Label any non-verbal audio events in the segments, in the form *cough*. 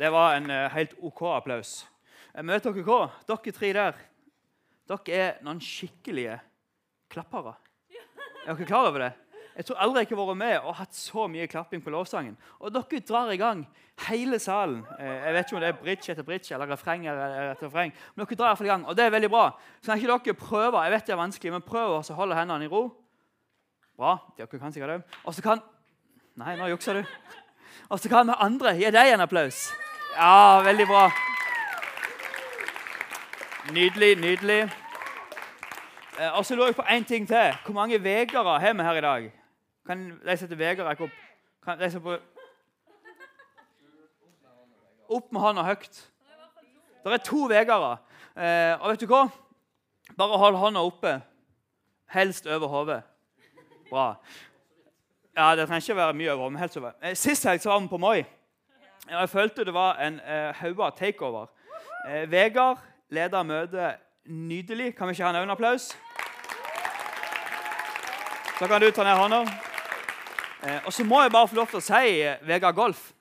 Det var en uh, helt OK applaus. Jeg møter dere hva? Dere tre der dere er noen skikkelige klappere. Er dere klar over det? Jeg tror aldri jeg har vært med og hatt så mye klapping på lovsangen. Og dere drar i gang hele salen. Eh, jeg vet ikke om det er bridge etter bridge eller refreng etter refreng. Men dere drar i gang, og det er veldig bra. Så kan ikke dere prøve jeg vet det er vanskelig, men prøv å holde hendene i ro. Bra. Dere kan sikkert det. Og så kan Nei, nå jukser du. Og så kan vi andre gi deg en applaus. Ja, veldig bra. Nydelig, nydelig. Eh, og så lurer jeg på én ting til. Hvor mange vegere har vi her i dag? Kan de sette vegere opp? Kan de sette på Opp med hånda høyt. Det er to vegere. Eh, og vet du hva? Bare hold hånda oppe. Helst over hodet. Bra. Ja, Det trenger ikke være mye over. over. Eh, sist helg så var vi på Moi. Jeg følte det var en eh, hauga takeover. Eh, Vegard leder møtet nydelig. Kan vi ikke ha en applaus? Så kan du ta ned hånda. Eh, og så må jeg bare få lov til å si, Vegard Golf,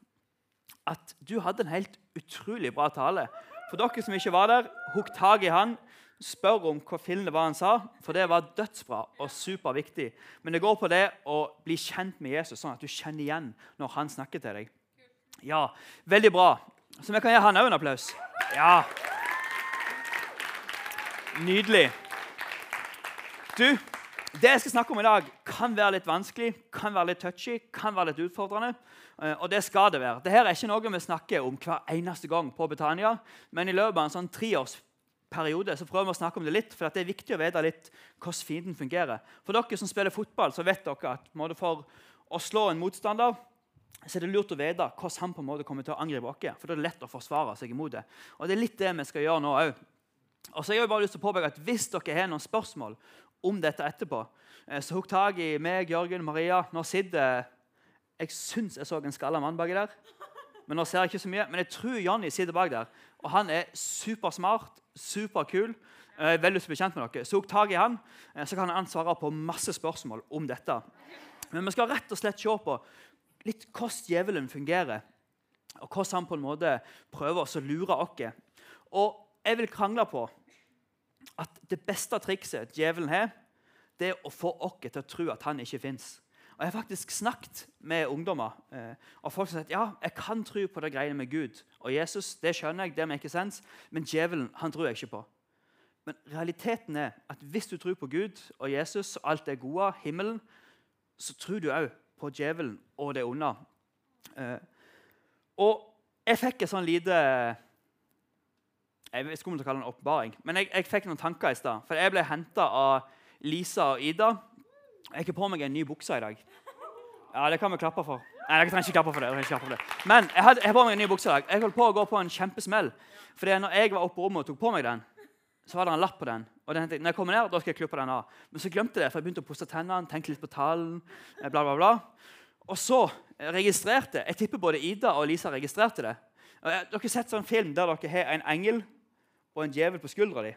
at du hadde en helt utrolig bra tale. For dere som ikke var der, hukk tak i han. Spør om hva filmen var han sa, for det var dødsbra og superviktig. Men det går på det å bli kjent med Jesus, sånn at du kjenner igjen når han snakker til deg. Ja, Veldig bra. Så vi kan gi han òg en applaus. Ja. Nydelig. Du, det jeg skal snakke om i dag, kan være litt vanskelig, kan være litt touchy, kan være litt utfordrende. Eh, og det skal det være. Dette er ikke noe vi snakker om hver eneste gang på Betania. Men i løpet av en sånn treårsperiode så prøver vi å snakke om det litt. For det er viktig å vite litt hvordan fienden fungerer. For dere som spiller fotball, så vet dere at for å slå en motstander så er det lurt å vite hvordan han på en måte kommer til å angripe oss. For da er det lett å forsvare seg imot det. Og det er litt det vi skal gjøre nå òg. Og så har jeg bare lyst til å påpeke at Hvis dere har noen spørsmål om dette etterpå. Eh, så hugg tak i meg, Jørgen, Maria. Nå sitter Jeg syns jeg så en skalla mann baki der. Men nå ser jeg ikke så mye. Men jeg tror Jonny sitter bak der. Og han er supersmart, superkul. Jeg er veldig lyst til å bli kjent med dere. Så hugg tak i han, eh, så kan han svare på masse spørsmål om dette. Men vi skal rett og slett se på litt hvordan djevelen fungerer. Og hvordan han på en måte prøver å lure oss. Og jeg vil krangle på at det beste trikset djevelen har, det er å få oss til å tro at han ikke fins. Og Jeg har faktisk snakket med ungdommer eh, og folk som har sagt ja, jeg kan tro på det greiene med Gud og Jesus. det skjønner jeg, det make sense, Men djevelen han tror jeg ikke på. Men realiteten er at hvis du tror på Gud og Jesus og alt det gode, himmelen, så tror du òg på djevelen og det onde. Eh, og jeg fikk et sånn lite jeg vet ikke om jeg kalle det en oppbaring, men jeg, jeg, fikk noen tanker i stad. For jeg ble henta av Lisa og Ida. Jeg har på meg en ny bukse i dag. Ja, det kan vi klappe for. Nei, jeg trenger ikke klappe for det. Jeg klappe for det. Men jeg jeg på meg en ny bukse i dag. Jeg holdt på å gå på en kjempesmell. For når jeg var oppe på rommet og tok på meg den, så var det en lapp på den. Og den, når jeg kommer ned, da skal jeg klippe den av. Men så glemte jeg det, for jeg begynte å pusse tennene, tenkte litt på talen. Eh, bla, bla, bla. Og så registrerte Jeg tipper både Ida og Lisa registrerte det. Dere har sett sånn film der dere har en engel og en djevel på skuldra di.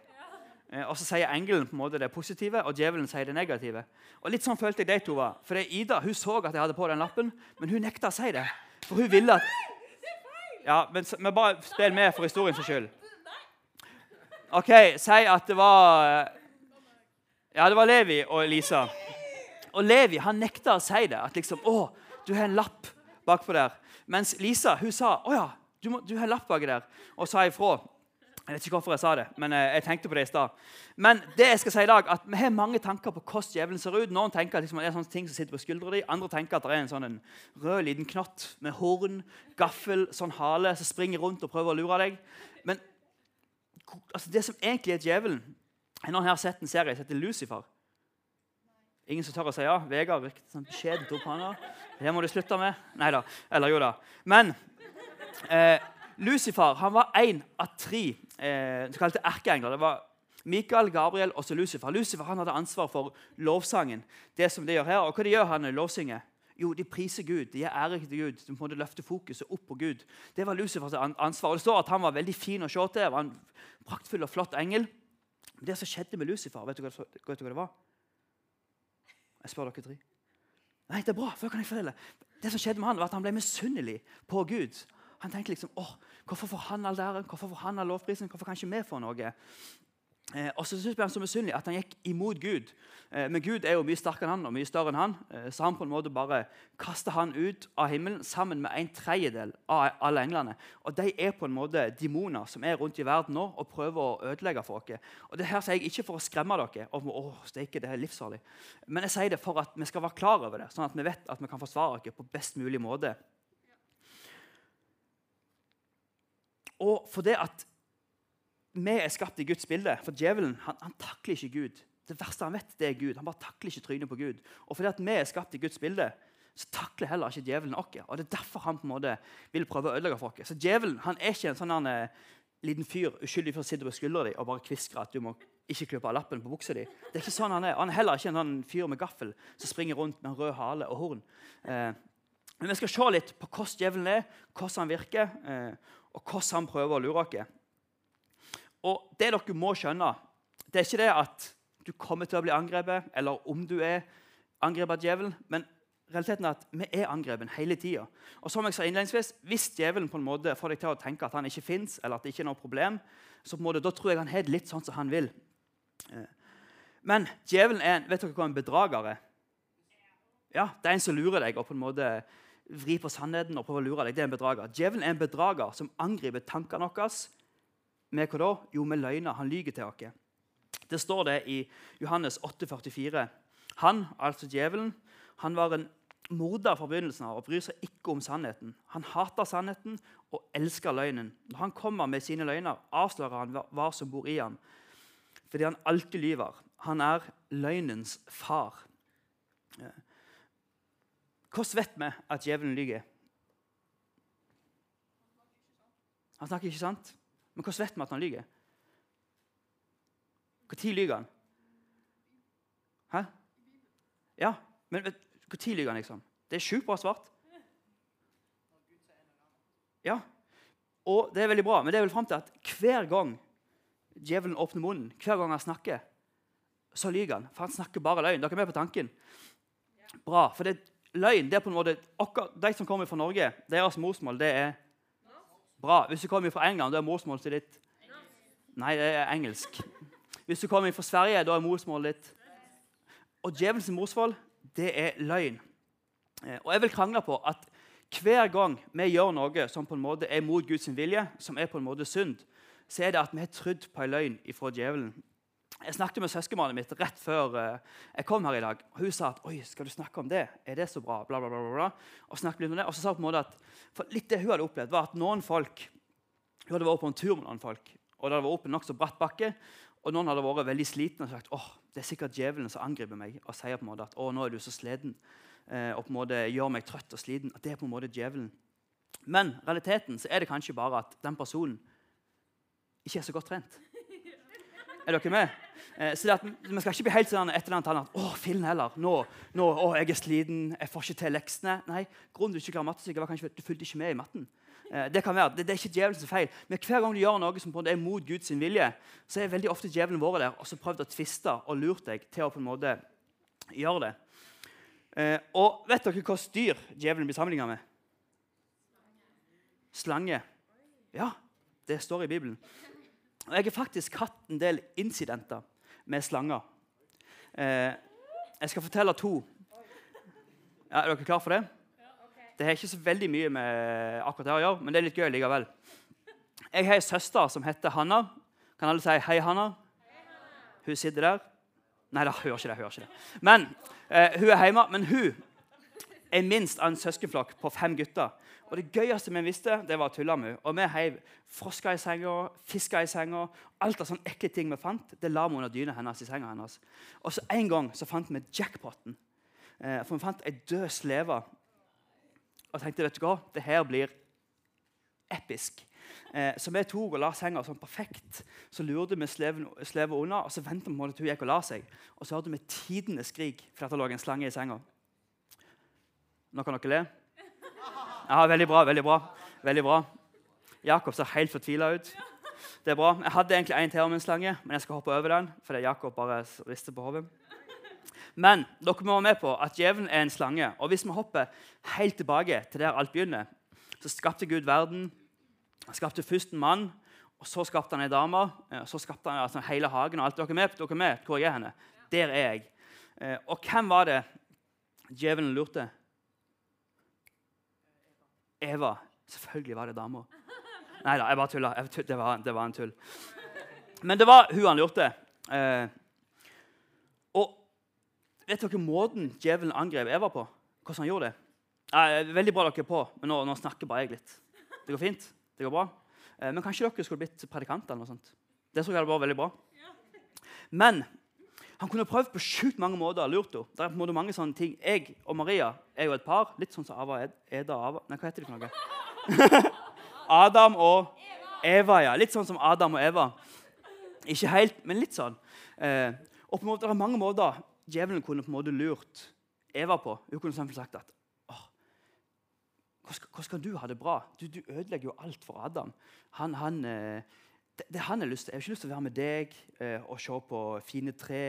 Eh, og så sier engelen på en måte det positive, og djevelen sier det negative. Og litt sånn følte jeg de to var. For Ida hun så at jeg hadde på den lappen, men hun nekta å si det. For hun ville at Ja, men, men bare spill med for historiens skyld. OK, si at det var Ja, det var Levi og Lisa. Og Levi han nekta å si det. At liksom, 'Å, du har en lapp bakpå der.' Mens Lisa hun sa, 'Å ja, du, må, du har en lapp baki der.' Og sa ifra. Jeg vet ikke hvorfor jeg sa det, men eh, jeg tenkte på det i stad. Men det jeg skal si i dag, at vi har mange tanker på hvordan djevelen ser ut. Noen tenker at liksom, det er sånne ting som sitter på skuldra di. Andre tenker at det er en sånn en rød liten knott med horn, gaffel, sånn hale som springer rundt og prøver å lure deg. Men altså, det som egentlig er djevelen er Noen her sett en serie som heter Lucifer. Ingen som tør å si ja? Vegard virket sånn beskjedent hånda. Det må du slutte med. Nei da. Eller jo da. Men eh, Lucifer han var én av tre eh, såkalte erkeengler. Det var Mikael, Gabriel og så Lucifer. Lucifer han hadde ansvar for lovsangen. det som de gjør her. Og hva de gjør han lovsynger? Jo, de priser Gud. De er ære til Gud. De måtte løfte fokuset opp på Gud. Det var Lucifers ansvar. Og Det står at han var veldig fin å se til. Var en praktfull og flott engel. Men det som skjedde med Lucifer, vet du hva, vet du hva det var? Jeg spør dere tre. Nei, det er bra. før kan jeg fortelle. Det som skjedde med han var at han ble misunnelig på Gud. Han tenkte liksom åh, hvorfor får han all æren, hvorfor får han all lovprisen, hvorfor kan ikke vi få noe? Eh, og så synes han så misunnelig at han gikk imot Gud. Eh, men Gud er jo mye sterkere enn han og mye større enn han. Eh, så han på en måte bare kaster han ut av himmelen sammen med en tredjedel av alle englene. Og De er på en måte demoner som er rundt i verden nå og prøver å ødelegge for oss. Og det her sier jeg ikke for å skremme dere. om å, steike, det er livsfarlig. Men jeg sier det for at vi skal være klar over det, sånn at vi vet at vi kan forsvare oss på best mulig måte. Og for det at vi er skapt i Guds bilde. For djevelen han, han, takler ikke Gud. Det verste han vet, det er Gud. Han bare takler ikke trynet på Gud. Og fordi at vi er skapt i Guds bilde, så takler heller ikke djevelen oss. Og det er derfor han på en måte vil prøve å ødelegge for oss. Så djevelen han er ikke en sånn han, eh, liten fyr uskyldig for å sitte på skuldra di og bare kviskre at du må ikke klippe av lappen på buksa di. Det er ikke sånn Han er Han er heller ikke en sånn fyr med gaffel som springer rundt med en rød hale og horn. Eh, men vi skal se litt på hvordan djevelen er, hvordan han virker, eh, og hvordan han prøver å lure oss. Og det dere må skjønne, det er ikke det at du kommer til å bli angrepet, eller om du er angrepet av djevelen. Men realiteten er at vi er angrepet hele tida. Og som jeg sa innledningsvis, hvis djevelen på en måte får deg til å tenke at han ikke fins, eller at det ikke er noe problem, så på en måte, da tror jeg han har det litt sånn som han vil. Eh, men djevelen er vet dere hva en bedrager er? Ja, Det er en som lurer deg og på en måte vrir på sannheten og prøver å lure deg. Det er en bedrager. Djevelen er en bedrager som angriper tankene våre med hva da? Jo, med løgner. Han lyver til oss. Det står det i Johannes 8, 44. Han, altså djevelen, han var en morder fra begynnelsen av og bryr seg ikke om sannheten. Han hater sannheten og elsker løgnen. Når han kommer med sine løgner, avslører han hva som bor i ham. Fordi han alltid lyver. Han er løgnens far. Hvordan vet vi at djevelen lyver? Han snakker ikke sant? Men hvordan vet vi at han lyver? Når lyver han? Hæ? Ja, men når lyver han, liksom? Det er sjukt bra svart. Ja, og det er veldig bra, men det er vel frem til at hver gang djevelen åpner munnen, hver gang han snakker, så lyver han. For han snakker bare løgn. Dere er med på tanken? Bra. For det, løgn det er på en måte, De som kommer fra Norge, deres morsmål det er Bra. Hvis du kommer fra England, da er morsmålet ditt Nei, det er engelsk. Hvis du kommer fra Sverige, da er morsmålet ditt Og djevelens morsmål, det er løgn. Eh, og jeg vil krangle på at hver gang vi gjør noe som på en måte er mot Guds vilje, som er på en måte synd, så er det at vi har trodd på en løgn fra djevelen. Jeg snakket med søskenbarnet mitt rett før uh, jeg kom her i dag. og Hun sa at oi, skal du snakke om det. Er det så bra? Bla, bla, bla, bla. Og snakket litt om det. Og så sa hun på en måte at litt det hun hadde opplevd, var at noen folk Hun hadde vært på en tur med noen folk, og det hadde vært opp en nokså bratt bakke. Og noen hadde vært veldig slitne og sagt åh, det er sikkert djevelen som angriper meg og sier på en måte at å, nå er du så sliten eh, og på en måte gjør meg trøtt og sliten. At det er på en måte djevelen. Men realiteten så er det kanskje bare at den personen ikke er så godt trent. Er dere med? Eh, så at, Vi skal ikke bli helt sånn etter den annet at å, fillen heller. Nå, nå, å, jeg er sliten, jeg får ikke til leksene. Nei, Grunnen til du ikke klarer mattestykket, var kanskje du fulgte ikke med i matten. Eh, det kan være, det, det er ikke djevelens feil. Men hver gang du gjør noe som på en måte er mot Guds vilje, så er veldig ofte djevelen vår der og så prøvd å tviste og lurt deg til å på en måte gjøre det. Eh, og vet dere hva dyr djevelen blir sammenligna med? Slange. Ja, det står i Bibelen. Og jeg har faktisk hatt en del incidenter med slanger. Eh, jeg skal fortelle to. Ja, er dere klare for det? Det har ikke så veldig mye med akkurat det å gjøre, men det er litt gøy likevel. Jeg har ei søster som heter Hanna. Kan alle si 'Hei, Hanna'? Hun sitter der. Nei, da gjør ikke det. hører ikke det. Men eh, Hun er hjemme, men hun er minst av en søskenflokk på fem gutter. Og Det gøyeste vi visste, det var med Og Vi heiv frosker i senga, fisker i senga. Alt av sånne ekle ting vi fant, det la vi under dyna hennes. i senga hennes. Og så En gang så fant vi jackpoten. Eh, for vi fant ei død sleve. Og tenkte vet du hva, det her blir episk. Eh, så vi tok og la senga sånn perfekt. Så lurte vi sleva unna, og så ventet vi på til hun gikk og la seg. Og så hørte vi tidenes skrik fordi det lå en slange i senga. Nå kan dere le. Ja, Veldig bra. veldig bra. Veldig bra. Jakob ser helt fortvila ut. Det er bra. Jeg hadde egentlig en til om en slange, men jeg skal hoppe over den. fordi Jakob bare rister på hodet. Men dere må være med på at djevelen er en slange. Og hvis vi hopper helt tilbake til der alt begynner, så skapte Gud verden. Han skapte først en mann, og så skapte han ei dame. og Så skapte han altså, hele hagen. og alt. Dere er med? Dere er med? Hvor jeg er henne? Der er jeg. Eh, og hvem var det djevelen lurte? Eva. Selvfølgelig var det dama. Nei da, jeg bare tulla. Det det var en tull. Men det var hun han lurte. Eh, og vet dere måten djevelen angrep Eva på? Hvordan han gjorde det? Eh, veldig bra dere er på, men nå, nå snakker bare jeg litt. Det går fint? Det går bra? Eh, men kanskje dere skulle blitt predikanter? eller noe sånt. Det tror jeg hadde vært veldig bra. Men han kunne prøvd på sjukt mange måter. lurt henne. Det er på en måte mange sånne ting. Jeg og Maria er jo et par. Litt sånn som Ava Eda Ava Nei, hva heter de for noe? *laughs* Adam og Eva. ja. Litt sånn som Adam og Eva. Ikke helt, men litt sånn. Eh, og på en måte, Det er mange måter djevelen kunne på en måte lurt Eva på. Hun kunne sagt at åh, hvordan skal du ha det bra? Du, du ødelegger jo alt for Adam. Han, han eh, det, det han har lyst til. Jeg har ikke lyst til å være med deg eh, og se på fine tre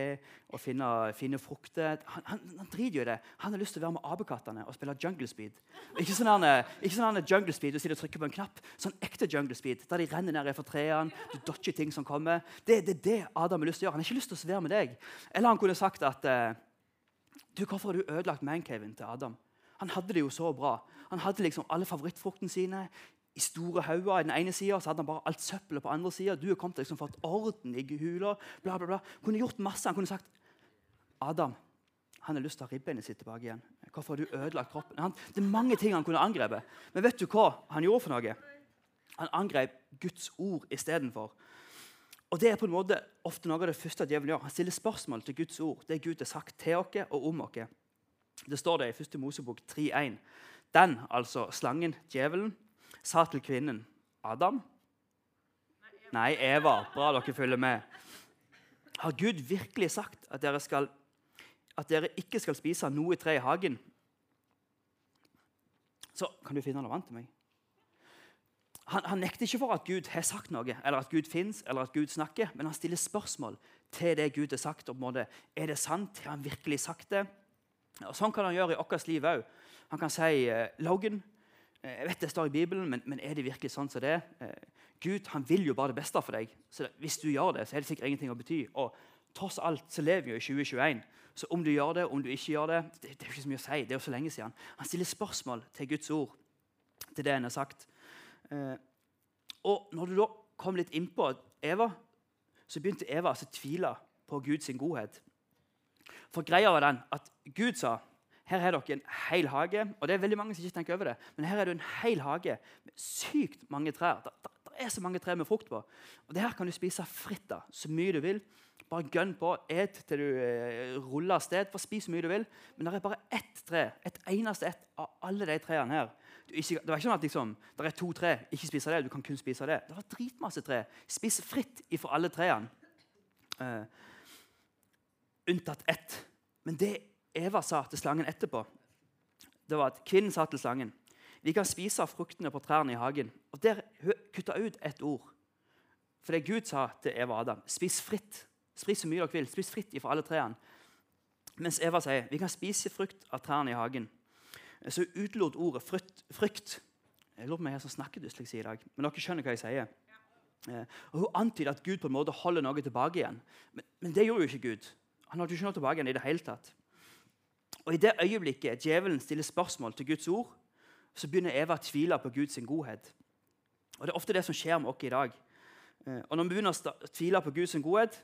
og finne fine frukter. Han, han, han, driter jo i det. Han har lyst til å være med apekattene og spille jungle speed. Ikke sånn han, ikke sånn jungle speed, du sitter og trykker på en knapp. Sånn ekte jungle speed, der de renner ned fra trærne, du dodger ting som kommer. Det er det, det, Adam har lyst til å gjøre. Han har ikke lyst til å være med deg. Eller han kunne sagt at eh, du, Hvorfor har du ødelagt mancaven til Adam? Han hadde det jo så bra. Han hadde liksom alle favorittfruktene sine i store hauger. I den ene sida hadde han bare alt søppelet på andre sida. Du er kommet liksom fått orden i hula. Bla, bla, bla. Kunne gjort masse. Han kunne sagt Adam han har lyst til å ha ribbeinet sitt tilbake igjen. Hvorfor har du ødelagt kroppen? Han, det er mange ting han kunne angrepet. Men vet du hva han gjorde for noe? Han angrep Guds ord istedenfor. Og Det er på en måte ofte noe av det første djevelen gjør. Han stiller spørsmål til Guds ord. Det Gud har sagt til oss og om oss. Det står det i 1. Mosebok 3,1. Den, altså slangen, djevelen, sa til kvinnen Adam? Nei, Eva. Bra dere følger med. Har Gud virkelig sagt at dere, skal, at dere ikke skal spise noe tre i hagen? Så kan du finne noe annet til meg. Han, han, nekter ikke for at Gud har sagt noe, eller at Gud fins, eller at Gud snakker, men han stiller spørsmål til det Gud har sagt. en måte. Er det sant? Har han virkelig sagt det? Og Sånn kan han gjøre i vårt liv òg. Han kan si eh, Logan, jeg vet det står i Bibelen, men, men er det virkelig sånn som det? Eh, Gud han vil jo bare det beste for deg. Så hvis du gjør det, så er det sikkert ingenting å bety. Og tross alt så lever vi jo i 2021. Så om du gjør det, om du ikke gjør det, det, det er ikke så mye å si. Det er jo så lenge siden. Han stiller spørsmål til Guds ord, til det han har sagt. Eh, og når du da kom litt innpå Eva, så begynte Eva å tvile på Guds godhet. For greia var den at Gud sa her har dere en hel hage. og det er veldig mange som ikke tenker over det, men her er det en hel hage med sykt mange trær. Det, det, det er så mange trær med frukt på. Og det her kan du spise fritt av, så mye du vil. Bare gønn på. Et til du eh, ruller av sted. Bare spis så mye du vil. Men det er bare ett tre, et eneste ett av alle de trærne her. Ikke, det var ikke sånn at liksom, det er to tre, ikke spise det. Du kan kun spise det. Det var dritmasse tre. Spis fritt ifra alle trærne. Uh, unntatt ett. Men det Eva sa til slangen etterpå, det var at kvinnen sa til slangen vi kan spise av fruktene på trærne i hagen. Og Der kutta ut ett ord. For det Gud sa til Eva og Adam, spis fritt. Spis så mye dere vil. Spis fritt ifra alle trærne. Mens Eva sier vi kan spise frukt av trærne i hagen. Så utelot ordet frykt. frykt. Jeg lurer på om jeg har sånn snakkedysleksi i dag, men dere skjønner hva jeg sier. Eh, og Hun antyder at Gud på en måte holder noe tilbake igjen. Men, men det gjorde jo ikke Gud. Han holdt jo ikke noe tilbake igjen i det hele tatt. Og I det øyeblikket djevelen stiller spørsmål til Guds ord, så begynner Eva å tvile på Guds godhet. Og Det er ofte det som skjer med oss i dag. Eh, og Når vi begynner å tvile på Guds godhet,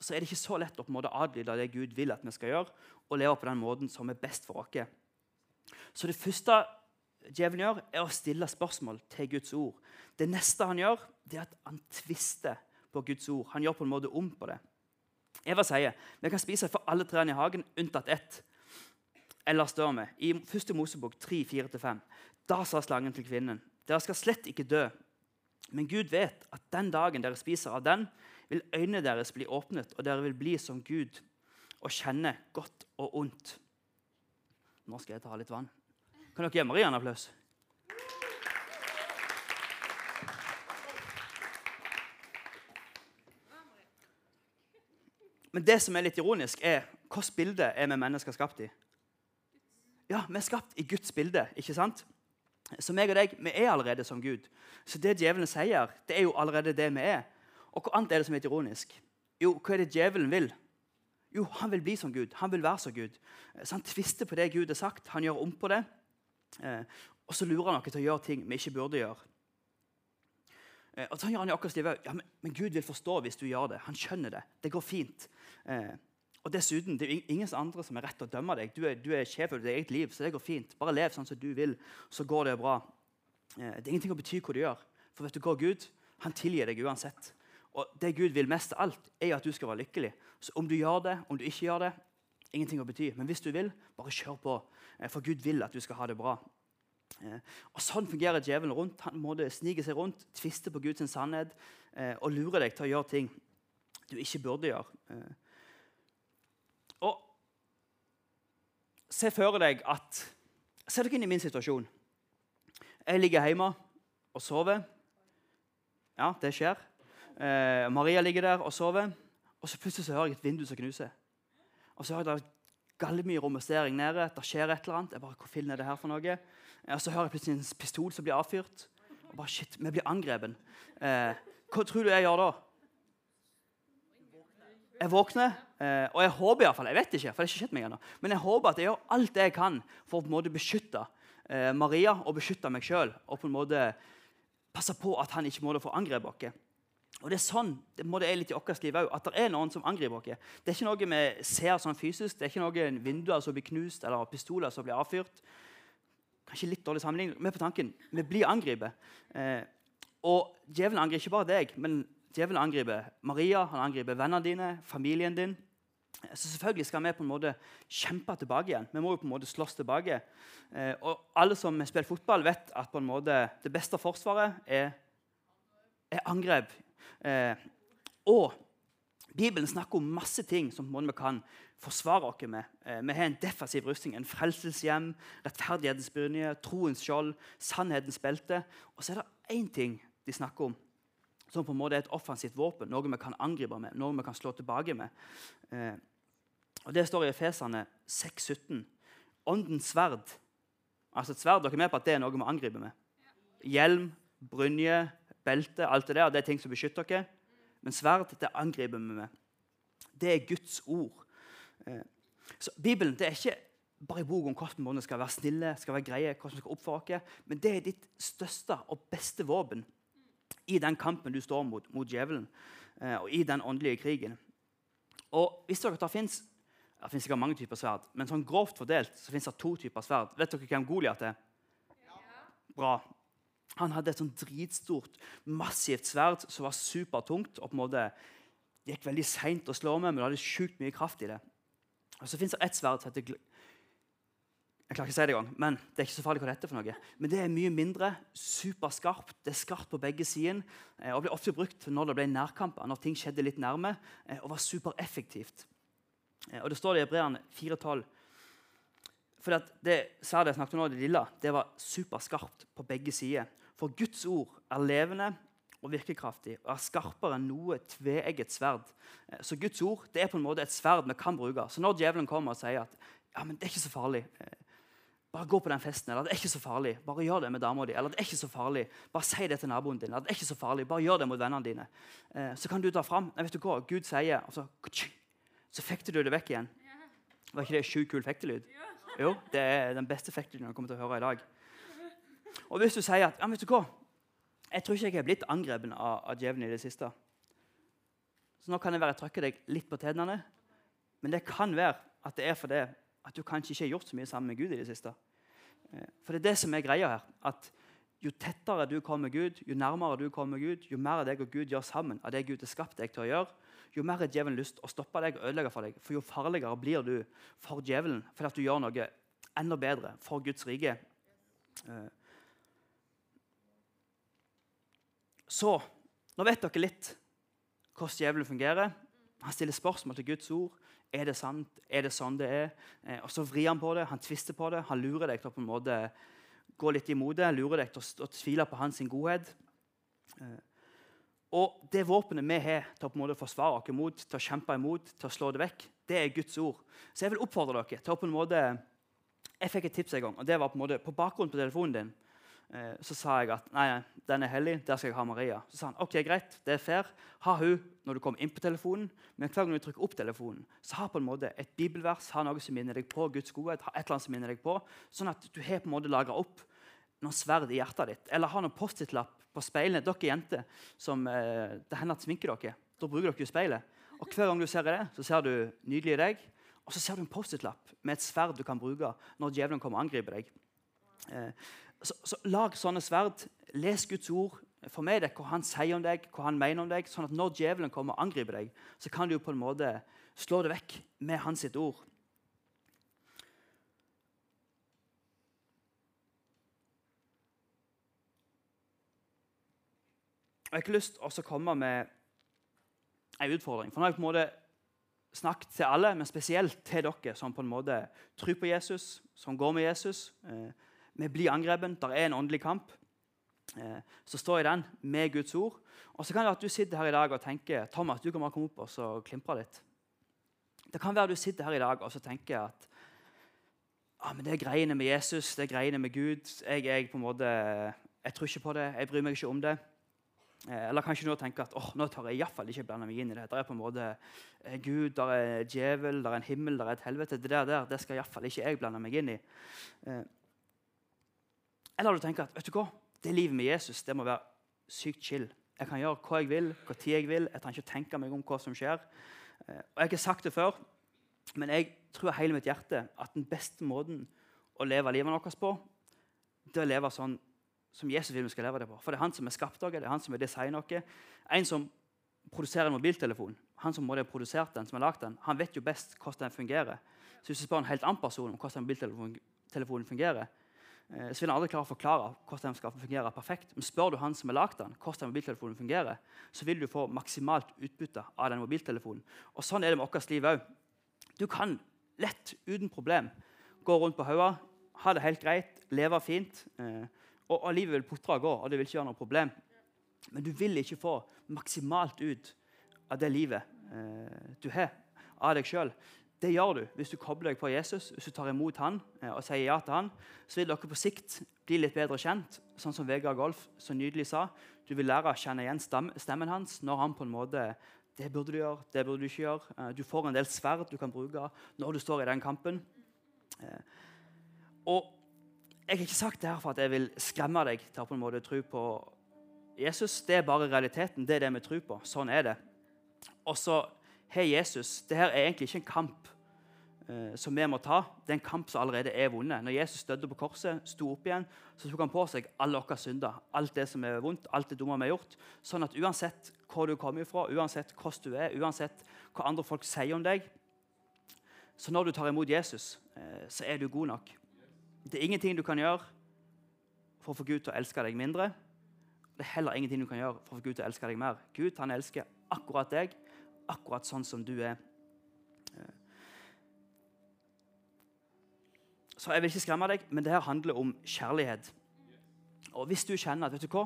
så er det ikke så lett å på en måte adlyde det Gud vil at vi skal gjøre, og leve på den måten som er best for oss. Så det første djevelen gjør, er å stille spørsmål til Guds ord. Det neste han gjør, det er at han tvister på Guds ord. Han gjør på en måte om på det. Eva sier vi kan spise for alle trærne i hagen unntatt ett. Eller står vi i 1. Mosebok 3, 4-5. Da sa slangen til kvinnen, dere skal slett ikke dø. Men Gud vet at den dagen dere spiser av den, vil øynene deres bli åpnet, og dere vil bli som Gud og kjenne godt og ondt. Nå skal jeg ta litt vann. Kan dere gi Maria en applaus? Men det som er litt ironisk, er hvilket bilde er vi mennesker skapt i? Ja, Vi er skapt i Guds bilde. ikke sant? Så meg og deg, vi er allerede som Gud. Så det djevelen sier, det er jo allerede det vi er. Og hva annet er det som er ironisk? Jo, hva er det djevelen vil? Jo, han vil bli som Gud. Han vil være som Gud. Så han tvister på det Gud har sagt. Han gjør om på det. Eh, og så lurer han oss til å gjøre ting vi ikke burde gjøre. Eh, og så gjør han i akkurat livet. Ja, men, men, Gud vil forstå hvis du gjør det. Han skjønner det. Det går fint. Og dessuten, Det er ingen andre som er rett til å dømme deg. Du er, du er sjef over ditt eget liv, så det går fint. Bare lev sånn som du vil, så går det bra. Eh, det er ingenting å bety hva du gjør. For vet du hva, Gud han tilgir deg uansett. Og Det Gud vil mest av alt, er at du skal være lykkelig. Så om du gjør det, om du ikke gjør det, ingenting å bety. Men hvis du vil, bare kjør på. Eh, for Gud vil at du skal ha det bra. Eh, og Sånn fungerer djevelen rundt. Han må snike seg rundt, tviste på Guds sannhet og lure deg til å gjøre ting du ikke burde gjøre. Og Se for deg at Se dere inn i min situasjon. Jeg ligger hjemme og sover. Ja, det skjer. Eh, Maria ligger der og sover. Og så plutselig så hører jeg et vindu som knuser. Og så hører jeg det gallemye romestering nede. Det skjer et eller annet. Jeg bare, hvor fillen er det her for noe? Og så hører jeg plutselig en pistol som blir avfyrt. Og bare, shit, Vi blir angrepet. Eh, hva tror du jeg gjør da? Jeg våkner, eh, og jeg håper iallfall Jeg vet ikke, for det har ikke skjedd meg ennå. Men jeg håper at jeg gjør alt det jeg kan for å på en måte beskytte eh, Maria og beskytte meg sjøl. Og på en måte passe på at han ikke må få angrepet oss. Og Det er sånn det må det er litt i vårt liv òg. At det er noen som angriper oss. Det er ikke noe vi ser sånn fysisk. Det er ikke noen vinduer som blir knust eller pistoler som blir avfyrt. Kanskje litt dårlig sammenligning. Vi er på tanken. Vi blir angrepet. Eh, og djevelen angriper ikke bare deg, men Djevelen angriper Maria, han angriper vennene dine, familien din. Så selvfølgelig skal vi på en måte kjempe tilbake igjen. Vi må jo på en måte slåss tilbake. Eh, og Alle som spiller fotball, vet at på en måte det beste forsvaret er, er angrep. Eh, og Bibelen snakker om masse ting som vi kan forsvare oss med. Eh, vi har en defensiv rustning, en frelseshjem, rettferdighetens brynje, troens skjold, sannhetens belte. Og så er det én ting de snakker om som på en måte er et offensivt våpen, noe vi kan angripe med, noe vi kan slå tilbake med. Eh, og Det står i Efesene 6,17. Åndens sverd. Altså et sverd, Dere er med på at det er noe vi angriper med? Hjelm, brynje, belte, alt det der, det er ting som beskytter dere. Men sverd det angriper vi med. Det er Guds ord. Eh, så Bibelen det er ikke bare i bok om hvordan vi skal være snille, skal være greie, hvordan vi skal oppføre oss, men det er ditt største og beste våpen i den kampen du står mot, mot djevelen, eh, og i den åndelige krigen. Og hvis dere tar, finnes, Det finnes ikke mange typer sverd, men sånn grovt fordelt så finnes det to typer sverd. Vet dere hvem Goliat er? Ja. Bra. Han hadde et sånn dritstort, massivt sverd som var supertungt. og på en måte gikk veldig seint å slå med, men det hadde sjukt mye kraft i det. Og Så fins det ett sverd som heter jeg klarer ikke å si det engang, men det er ikke så farlig hva det heter. for noe. Men det er mye mindre, superskarpt, det er skarpt på begge sider eh, og ble ofte brukt når det ble nærkamper, når ting skjedde litt nærme, eh, og var supereffektivt. Eh, og Det står det i Hebreerne 4,12. For det sverdet jeg snakket om nå, det lille, det var superskarpt på begge sider. For Guds ord er levende og virkekraftig og er skarpere enn noe tveegget sverd. Så Guds ord det er på en måte et sverd vi kan bruke. Så når djevelen kommer og sier at ja, men det er ikke så farlig bare gå på den festen. Eller det er ikke så farlig. Bare gjør det med dama di. Eller det er ikke så farlig. Bare si det til naboen din. Eller det er ikke så farlig. Bare gjør det mot vennene dine. Eh, så kan du ta fram Nei, vet du hva? Gud sier og så, så fekter du det vekk igjen. Var ikke det sjukt kul fektelyd? Jo, det er den beste fektelyden du kommer til å høre i dag. Og hvis du sier at ja, vet du hva? Jeg tror ikke jeg er blitt angrepet av, av djevelen i det siste. Så nå kan det være jeg trykker deg litt på tennene. Men det kan være at det er fordi at du kanskje ikke har gjort så mye sammen med Gud i det siste. Eh, for det er det som er greia her. at Jo tettere du kommer Gud, jo nærmere du kommer Gud, jo mer deg og Gud gjør sammen av det Gud har skapt deg til å gjøre, jo mer har djevelen lyst å stoppe deg og ødelegge for deg. For jo farligere blir du for djevelen fordi at du gjør noe enda bedre for Guds rike. Eh, så nå vet dere litt hvordan djevelen fungerer. Han stiller spørsmål til Guds ord. Er det sant? Er det sånn det er? Eh, og Så vrir han på det, han tvister på det. Han lurer deg til å på en måte gå litt imot det, lurer deg til å, tvile på hans godhet. Eh, og det våpenet vi har til å på en måte forsvare oss mot, til å kjempe imot, til å slå det vekk, det er Guds ord. Så jeg vil oppfordre dere til å på en måte Jeg fikk et tips en gang, og det var på en måte på bakgrunnen på telefonen din så sa jeg at nei, den er hellig, der skal jeg ha Maria. Så sa han ok, greit, det er fair. Ha hun når du kommer inn på telefonen. Men hver gang du trykker opp telefonen, så ha på en måte et bibelvers, ha noe som minner deg på Guds godhet. ha et eller annet som minner deg på, Sånn at du har på en måte lagra opp noen sverd i hjertet ditt. Eller ha noen Post-It-lapp på speilene. Dere jenter som eh, det hender at sminker dere. Da bruker dere jo speilet. Og Hver gang du ser det, så ser du nydelig i deg. Og så ser du en Post-It-lapp med et sverd du kan bruke når djevelen kommer og angriper deg. Eh, så, så, Lag sånne sverd. Les Guds ord. Med deg hva han sier om deg, hva han mener om deg. sånn at når djevelen kommer og angriper deg, så kan du på en måte slå det vekk med hans sitt ord. Jeg har ikke lyst til å komme med en utfordring. For nå har jeg på en måte snakket til alle, men spesielt til dere som på en måte tror på Jesus, som går med Jesus. Eh, vi blir angrepet. Det er en åndelig kamp. Eh, så står i den med Guds ord. Og så kan det være at du sitter her i dag og tenker Thomas, du kan bare komme opp og så klimpre litt. Det kan være at du sitter her i dag og så tenker at ah, men det er greiene med Jesus, det er greiene med Gud. Jeg, jeg, på en måte, jeg tror ikke på det, jeg bryr meg ikke om det. Eh, eller kanskje nå tenker at oh, nå tar jeg iallfall ikke blande meg inn i det. Der er på en måte eh, Gud, der er djevel, der er en himmel, der er et helvete. Det der, der det skal iallfall ikke jeg blande meg inn i. Eller du tenker at vet du hva, det livet med Jesus det må være sykt chill. Jeg kan gjøre hva jeg vil, hva tid jeg vil. Jeg trenger ikke tenke meg om hva som skjer. Og Jeg har ikke sagt det før, men jeg tror hele mitt hjerte at den beste måten å leve livet vårt på, det er å leve sånn som Jesus vil vi skal leve det på. For det er han som har skapt dere, det er han som har designet dere. En som produserer en mobiltelefon, han som har produsert den, som har lagd den, han vet jo best hvordan den fungerer. Så hvis du spør en helt annen person om hvordan mobiltelefonen fungerer, Eh, så vil han aldri klare å forklare hvordan den skal fungere perfekt. Men spør du han som har lagd den, hvordan mobiltelefonen fungerer, så vil du få maksimalt utbytte av den mobiltelefonen. Og Sånn er det med vårt liv òg. Du kan lett, uten problem, gå rundt på hodet, ha det helt greit, leve fint. Eh, og, og livet vil putre og gå, og det vil ikke gjøre noe problem. Men du vil ikke få maksimalt ut av det livet eh, du har, av deg sjøl. Det gjør du hvis du kobler deg på Jesus, hvis du tar imot han eh, og sier ja til han. Så vil dere på sikt bli litt bedre kjent, sånn som Vegard Golf så nydelig sa. Du vil lære å kjenne igjen stemmen hans når han på en måte det burde du gjøre, det burde du ikke gjøre. Eh, du får en del sverd du kan bruke når du står i den kampen. Eh, og Jeg har ikke sagt det her for at jeg vil skremme deg til å på en måte tro på Jesus. Det er bare realiteten. Det er det vi tror på. Sånn er det. Og så har Jesus det her er egentlig ikke en kamp eh, som vi må ta. Det er en kamp som allerede er vunnet. Når Jesus døde på korset, sto opp igjen, så tok han på seg alle våre synder. Alt det som er vondt, alt det dumme vi har gjort. Sånn at uansett hvor du kommer fra, uansett hvordan du er, uansett hva andre folk sier om deg Så når du tar imot Jesus, eh, så er du god nok. Det er ingenting du kan gjøre for å få Gud til å elske deg mindre. Det er heller ingenting du kan gjøre for å få Gud til å elske deg mer. Gud han elsker akkurat deg akkurat sånn som du er. Så Jeg vil ikke skremme deg, men det her handler om kjærlighet. Og Hvis du kjenner at vet du hva,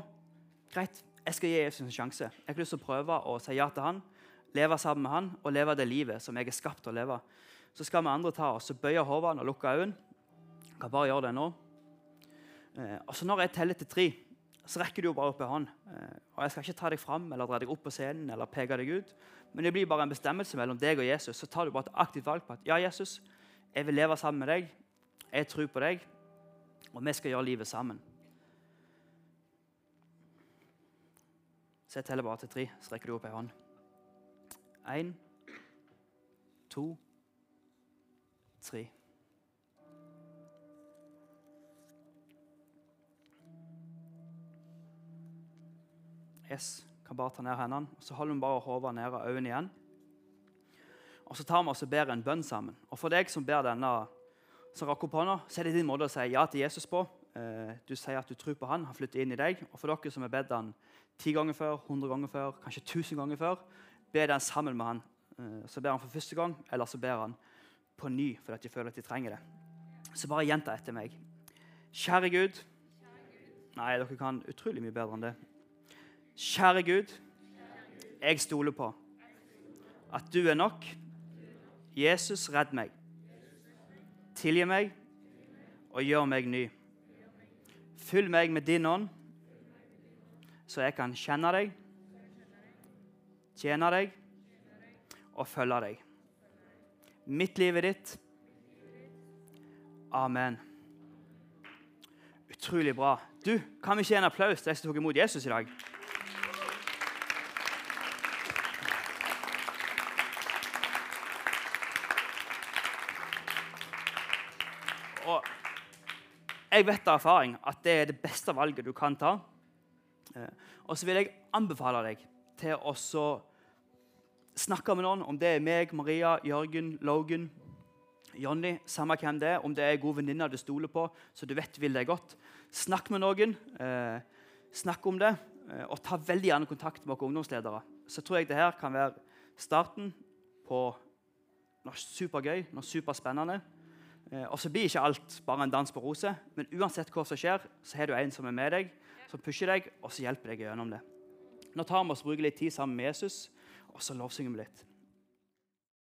greit, jeg skal gi Jesus en sjanse Jeg har lyst til å prøve å si ja til han, leve sammen med han og leve det livet som jeg er skapt til å leve. Så skal vi andre ta oss og bøye hodene og lukke øynene. Kan bare gjøre det nå. Eh, og så Når jeg teller til tre, så rekker du jo bare opp en hånd. Eh, og Jeg skal ikke ta deg fram eller dra deg opp på scenen eller peke deg ut. Men det blir bare en bestemmelse mellom deg og Jesus. Så tar du bare et aktivt valg på at ja, Jesus, jeg vil leve sammen med deg. Jeg tror på deg, og vi skal gjøre livet sammen. Så jeg teller bare til tre, så rekker du opp ei hånd. Én, to, tre. Yes. Kan bare ta ned hendene. Så holder vi bare hodet nede og øynene igjen. Og Så tar vi oss og ber en bønn sammen. Og For deg som ber denne, som rakk opp hånda, så er det din måte å si ja til Jesus på. Eh, du sier at du tror på han, han flytter inn i deg. Og For dere som har bedt han ti ganger før, hundre ganger før, kanskje tusen ganger før, be den sammen med han. Eh, så ber han for første gang, eller så ber han på ny fordi de føler at de trenger det. Så bare gjenta etter meg. Kjære Gud Nei, dere kan utrolig mye bedre enn det. Kjære Gud, jeg stoler på at du er nok. Jesus, redd meg. Tilgi meg og gjør meg ny. Fyll meg med din ånd, så jeg kan kjenne deg, tjene deg og følge deg. Mitt liv er ditt. Amen. Utrolig bra. Du, Kan vi ikke gi en applaus til de som tok imot Jesus i dag? Jeg vet av erfaring at det er det beste valget du kan ta. Eh, og så vil jeg anbefale deg til å snakke med noen, om det er meg, Maria, Jørgen, Logan, Jonny, samme hvem det er, om det er en god venninne du stoler på, så du vet vil deg godt. Snakk med noen. Eh, snakk om det, eh, og ta veldig gjerne kontakt med våre ungdomsledere. Så tror jeg det her kan være starten på noe supergøy, noe superspennende. Eh, og så blir ikke alt bare en dans på roser, men uansett hva som skjer, så har du en som er med deg, som pusher deg, og så hjelper deg gjennom det. Nå tar vi oss bruker litt tid sammen med Jesus, og så lovsynger vi litt.